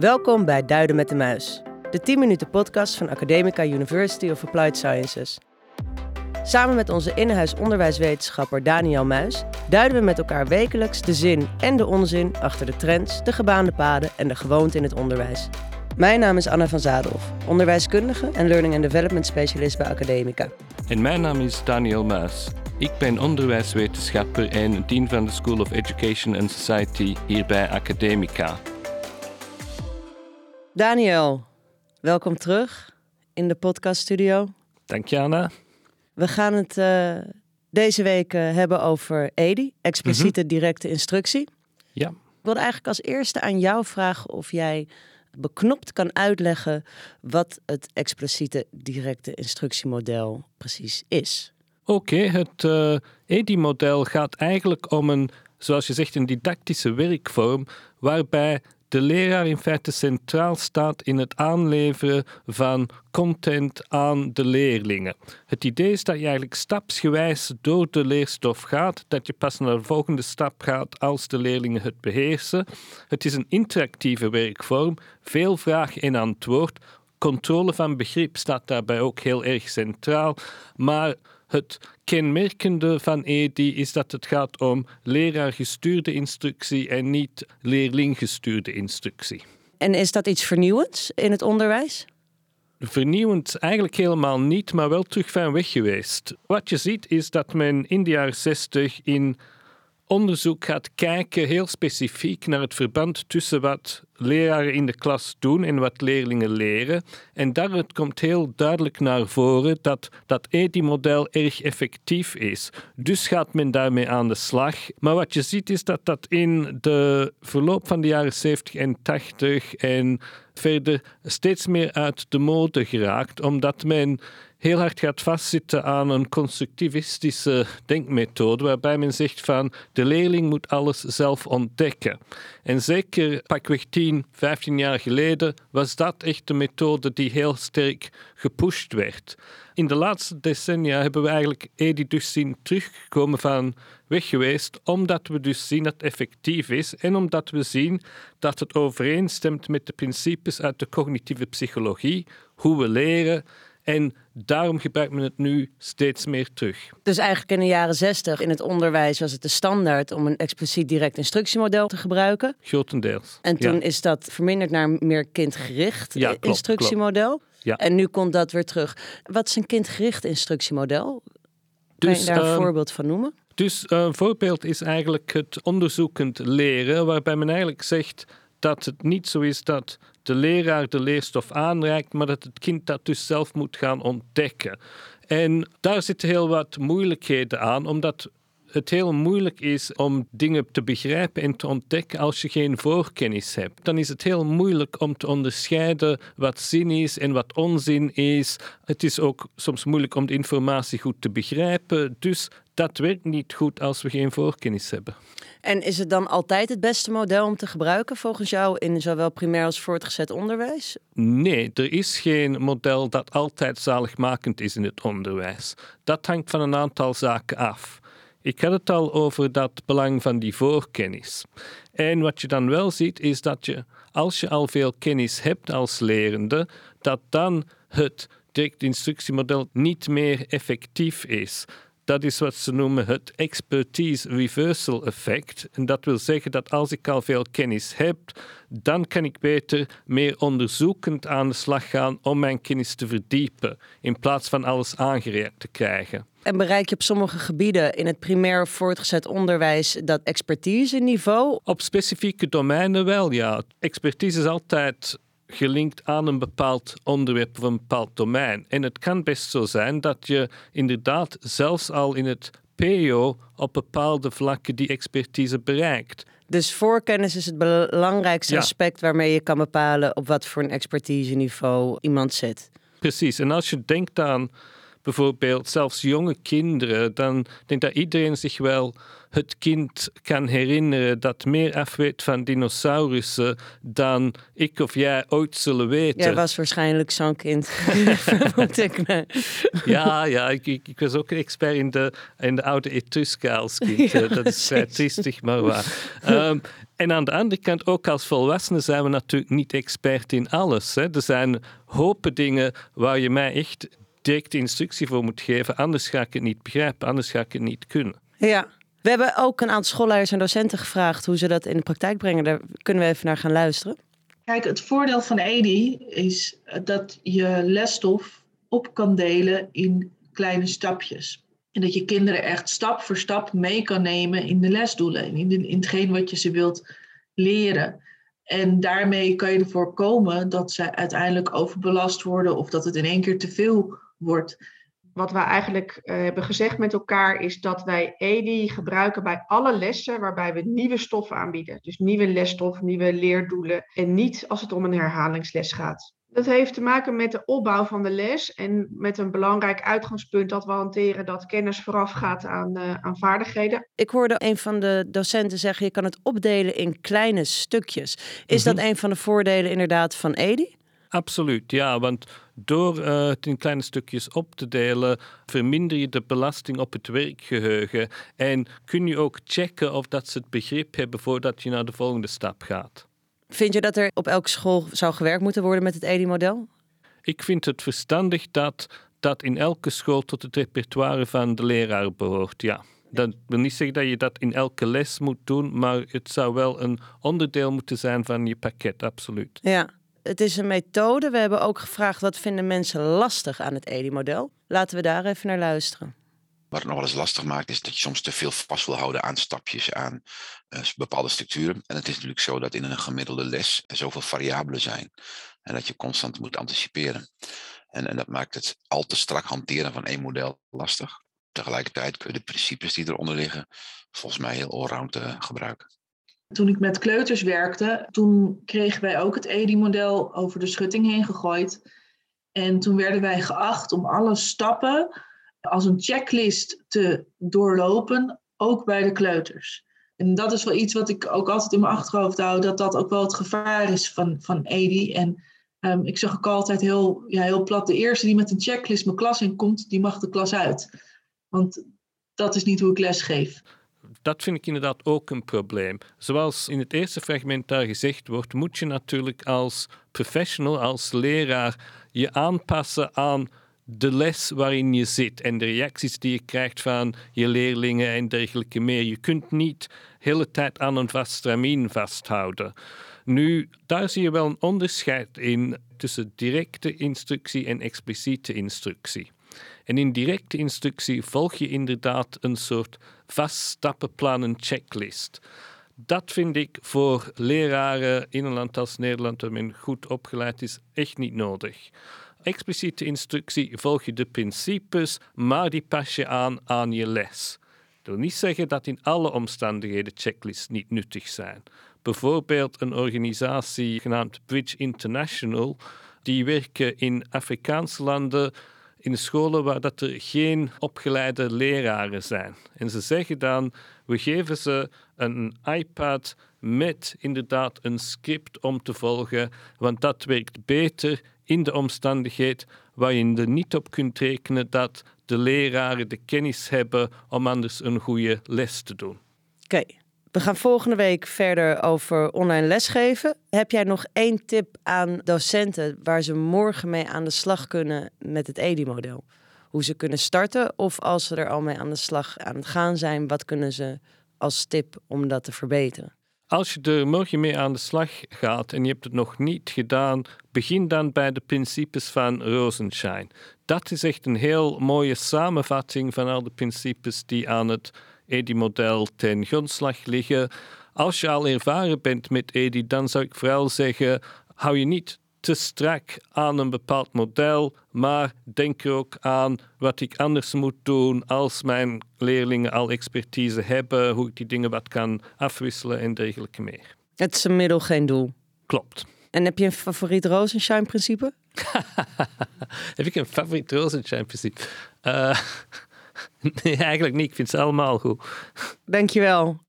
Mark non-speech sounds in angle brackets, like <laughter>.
Welkom bij Duiden met de Muis, de 10 minuten podcast van Academica University of Applied Sciences. Samen met onze in-huis onderwijswetenschapper Daniel Muis duiden we met elkaar wekelijks de zin en de onzin achter de trends, de gebaande paden en de gewoonte in het onderwijs. Mijn naam is Anna van Zadelhoff, onderwijskundige en learning and development specialist bij Academica. En mijn naam is Daniel Muis. Ik ben onderwijswetenschapper en dean van de School of Education and Society hier bij Academica. Daniel, welkom terug in de podcaststudio. Dank je, Anna. We gaan het uh, deze week uh, hebben over EDI, expliciete directe instructie. Ja. Ik wilde eigenlijk als eerste aan jou vragen of jij beknopt kan uitleggen wat het expliciete directe instructiemodel precies is. Oké, het uh, EDI-model gaat eigenlijk om een, zoals je zegt, een didactische werkvorm waarbij de leraar in feite centraal staat in het aanleveren van content aan de leerlingen. Het idee is dat je eigenlijk stapsgewijs door de leerstof gaat, dat je pas naar de volgende stap gaat als de leerlingen het beheersen. Het is een interactieve werkvorm, veel vraag en antwoord. Controle van begrip staat daarbij ook heel erg centraal, maar het kenmerkende van EDI is dat het gaat om leraargestuurde instructie en niet leerlinggestuurde instructie. En is dat iets vernieuwends in het onderwijs? Vernieuwend eigenlijk helemaal niet, maar wel terug van weg geweest. Wat je ziet is dat men in de jaren 60 in onderzoek gaat kijken heel specifiek naar het verband tussen wat leraren in de klas doen en wat leerlingen leren. En daaruit komt heel duidelijk naar voren dat dat EDI-model erg effectief is. Dus gaat men daarmee aan de slag. Maar wat je ziet is dat dat in de verloop van de jaren 70 en 80 en verder steeds meer uit de mode geraakt, omdat men heel hard gaat vastzitten aan een constructivistische denkmethode, waarbij men zegt van de leerling moet alles zelf ontdekken. En zeker pakweg 10, 15 jaar geleden was dat echt de methode die heel sterk gepusht werd. In de laatste decennia hebben we eigenlijk EDI dus zien terugkomen van weg geweest, omdat we dus zien dat het effectief is en omdat we zien dat het overeenstemt met de principes uit de cognitieve psychologie, hoe we leren en daarom gebruikt men het nu steeds meer terug. Dus eigenlijk in de jaren 60 in het onderwijs was het de standaard om een expliciet direct instructiemodel te gebruiken. Grotendeels. En toen is dat verminderd naar een meer kindgericht ja, klopt, instructiemodel. Klopt. Ja. En nu komt dat weer terug. Wat is een kindgericht instructiemodel? Kan Dus, je daar een ehm, voorbeeld van noemen? Dus een voorbeeld is eigenlijk het onderzoekend leren, waarbij men eigenlijk zegt dat het niet zo is dat de leraar de leerstof aanreikt, maar dat het kind dat dus zelf moet gaan ontdekken. En daar zitten heel wat moeilijkheden aan, omdat het heel moeilijk is om dingen te begrijpen en te ontdekken als je geen voorkennis hebt. Dan is het heel moeilijk om te onderscheiden wat zin is en wat onzin is. Het is ook soms moeilijk om de informatie goed te begrijpen. Dus dat werkt niet goed als we geen voorkennis hebben. En is het dan altijd het beste model om te gebruiken volgens jou in zowel primair als voortgezet onderwijs? Nee, er is geen model dat altijd zaligmakend is in het onderwijs. Dat hangt van een aantal zaken af. Ik had het al over dat belang van die voorkennis. En wat je dan wel ziet, is dat je, als je al veel kennis hebt als lerende, dat dan het direct instructiemodel niet meer effectief is. Dat is wat ze noemen het expertise reversal effect. En dat wil zeggen dat als ik al veel kennis heb, dan kan ik beter meer onderzoekend aan de slag gaan om mijn kennis te verdiepen, in plaats van alles aangereikt te krijgen. En bereik je op sommige gebieden in het primair voortgezet onderwijs dat expertise-niveau? Op specifieke domeinen wel, ja. Expertise is altijd gelinkt aan een bepaald onderwerp of een bepaald domein. En het kan best zo zijn dat je inderdaad zelfs al in het PO op bepaalde vlakken die expertise bereikt. Dus voorkennis is het belangrijkste Ja. aspect waarmee je kan bepalen op wat voor een expertise-niveau iemand zit. Precies. En als je denkt aan bijvoorbeeld zelfs jonge kinderen, dan denk ik dat iedereen zich wel het kind kan herinneren dat meer afweet van dinosaurussen dan ik of jij ooit zullen weten. Jij was waarschijnlijk zo'n kind. <laughs> <laughs> vermoed ik. Ja, ja ik, ik, ik was ook een expert in de, in de oude Etruska als kind. <laughs> Ja, Eh, dat is vrij triestig, maar waar. Ehm, En aan de andere kant, ook als volwassenen zijn we natuurlijk niet expert in alles. Hè. Er zijn hopen dingen waar je mij echt direct instructie voor moet geven. Anders ga ik het niet begrijpen, anders ga ik het niet kunnen. Ja, we hebben ook een aantal schoolleiders en docenten gevraagd hoe ze dat in de praktijk brengen. Daar kunnen we even naar gaan luisteren. Kijk, het voordeel van EDI is dat je lesstof op kan delen in kleine stapjes. En dat je kinderen echt stap voor stap mee kan nemen in de lesdoelen, in, in hetgeen wat je ze wilt leren. En daarmee kan je ervoor komen dat ze uiteindelijk overbelast worden of dat het in één keer te veel wordt. Wat we eigenlijk uh, hebben gezegd met elkaar is dat wij EDI gebruiken bij alle lessen waarbij we nieuwe stoffen aanbieden. Dus nieuwe lesstof, nieuwe leerdoelen en niet als het om een herhalingsles gaat. Dat heeft te maken met de opbouw van de les en met een belangrijk uitgangspunt dat we hanteren dat kennis voorafgaat aan, uh, aan vaardigheden. Ik hoorde een van de docenten zeggen: je kan het opdelen in kleine stukjes. Is dat een van de voordelen inderdaad van EDI? Absoluut, ja. Want door uh, het in kleine stukjes op te delen, verminder je de belasting op het werkgeheugen. En kun je ook checken of dat ze het begrip hebben voordat je naar de volgende stap gaat. Vind je dat er op elke school zou gewerkt moeten worden met het EDI-model? Ik vind het verstandig dat dat in elke school tot het repertoire van de leraar behoort, ja. Dat wil niet zeggen dat je dat in elke les moet doen, maar het zou wel een onderdeel moeten zijn van je pakket, absoluut. Ja, het is een methode. We hebben ook gevraagd wat vinden mensen lastig aan het EDI-model. Laten we daar even naar luisteren. Wat het nog wel eens lastig maakt, is dat je soms te veel vast wil houden aan stapjes, aan uh, bepaalde structuren. En het is natuurlijk zo dat in een gemiddelde les zoveel variabelen zijn. En dat je constant moet anticiperen. En, en dat maakt het al te strak hanteren van één model lastig. Tegelijkertijd kun je de principes die eronder liggen, volgens mij heel allround uh, gebruiken. Toen ik met kleuters werkte, toen kregen wij ook het EDI-model over de schutting heen gegooid. En toen werden wij geacht om alle stappen als een checklist te doorlopen, ook bij de kleuters. En dat is wel iets wat ik ook altijd in mijn achterhoofd hou, dat dat ook wel het gevaar is van, van EDI. En um, ik zeg ook altijd heel, ja, heel plat, de eerste die met een checklist mijn klas in komt, die mag de klas uit. Want dat is niet hoe ik les geef dat vind ik inderdaad ook een probleem. Zoals in het eerste fragment daar gezegd wordt, moet je natuurlijk als professional, als leraar, je aanpassen aan de les waarin je zit en de reacties die je krijgt van je leerlingen en dergelijke meer. Je kunt niet de hele tijd aan een vast stramien vasthouden. Nu, daar zie je wel een onderscheid in tussen directe instructie en expliciete instructie. En in directe instructie volg je inderdaad een soort vaststappenplan, een checklist. Dat vind ik voor leraren in een land als Nederland, waar men goed opgeleid is, echt niet nodig. Expliciete instructie volg je de principes, maar die pas je aan aan je les. Dat wil niet zeggen dat in alle omstandigheden checklists niet nuttig zijn. Bijvoorbeeld een organisatie genaamd Bridge International, die werken in Afrikaanse landen in scholen waar dat er geen opgeleide leraren zijn. En ze zeggen dan, we geven ze een iPad met inderdaad een script om te volgen, want dat werkt beter in de omstandigheid waarin je er niet op kunt rekenen dat de leraren de kennis hebben om anders een goede les te doen. Oké, we gaan volgende week verder over online lesgeven. Heb jij nog één tip aan docenten waar ze morgen mee aan de slag kunnen met het EDI-model? Hoe ze kunnen starten of als ze er al mee aan de slag aan het gaan zijn, wat kunnen ze als tip om dat te verbeteren? Als je er morgen mee aan de slag gaat en je hebt het nog niet gedaan, begin dan bij de principes van Rosenschein. Dat is echt een heel mooie samenvatting van al de principes die aan het EDI-model ten grondslag liggen. Als je al ervaren bent met EDI, dan zou ik vooral zeggen: hou je niet te strak aan een bepaald model, maar denk er ook aan wat ik anders moet doen als mijn leerlingen al expertise hebben, hoe ik die dingen wat kan afwisselen en dergelijke meer. Het is een middel, geen doel. Klopt. En heb je een favoriet Rosenschein-principe? <laughs> heb ik een favoriet Rosenschein-principe? Uh, <laughs> Nee, eigenlijk niet. Ik vind ze allemaal goed. Dankjewel.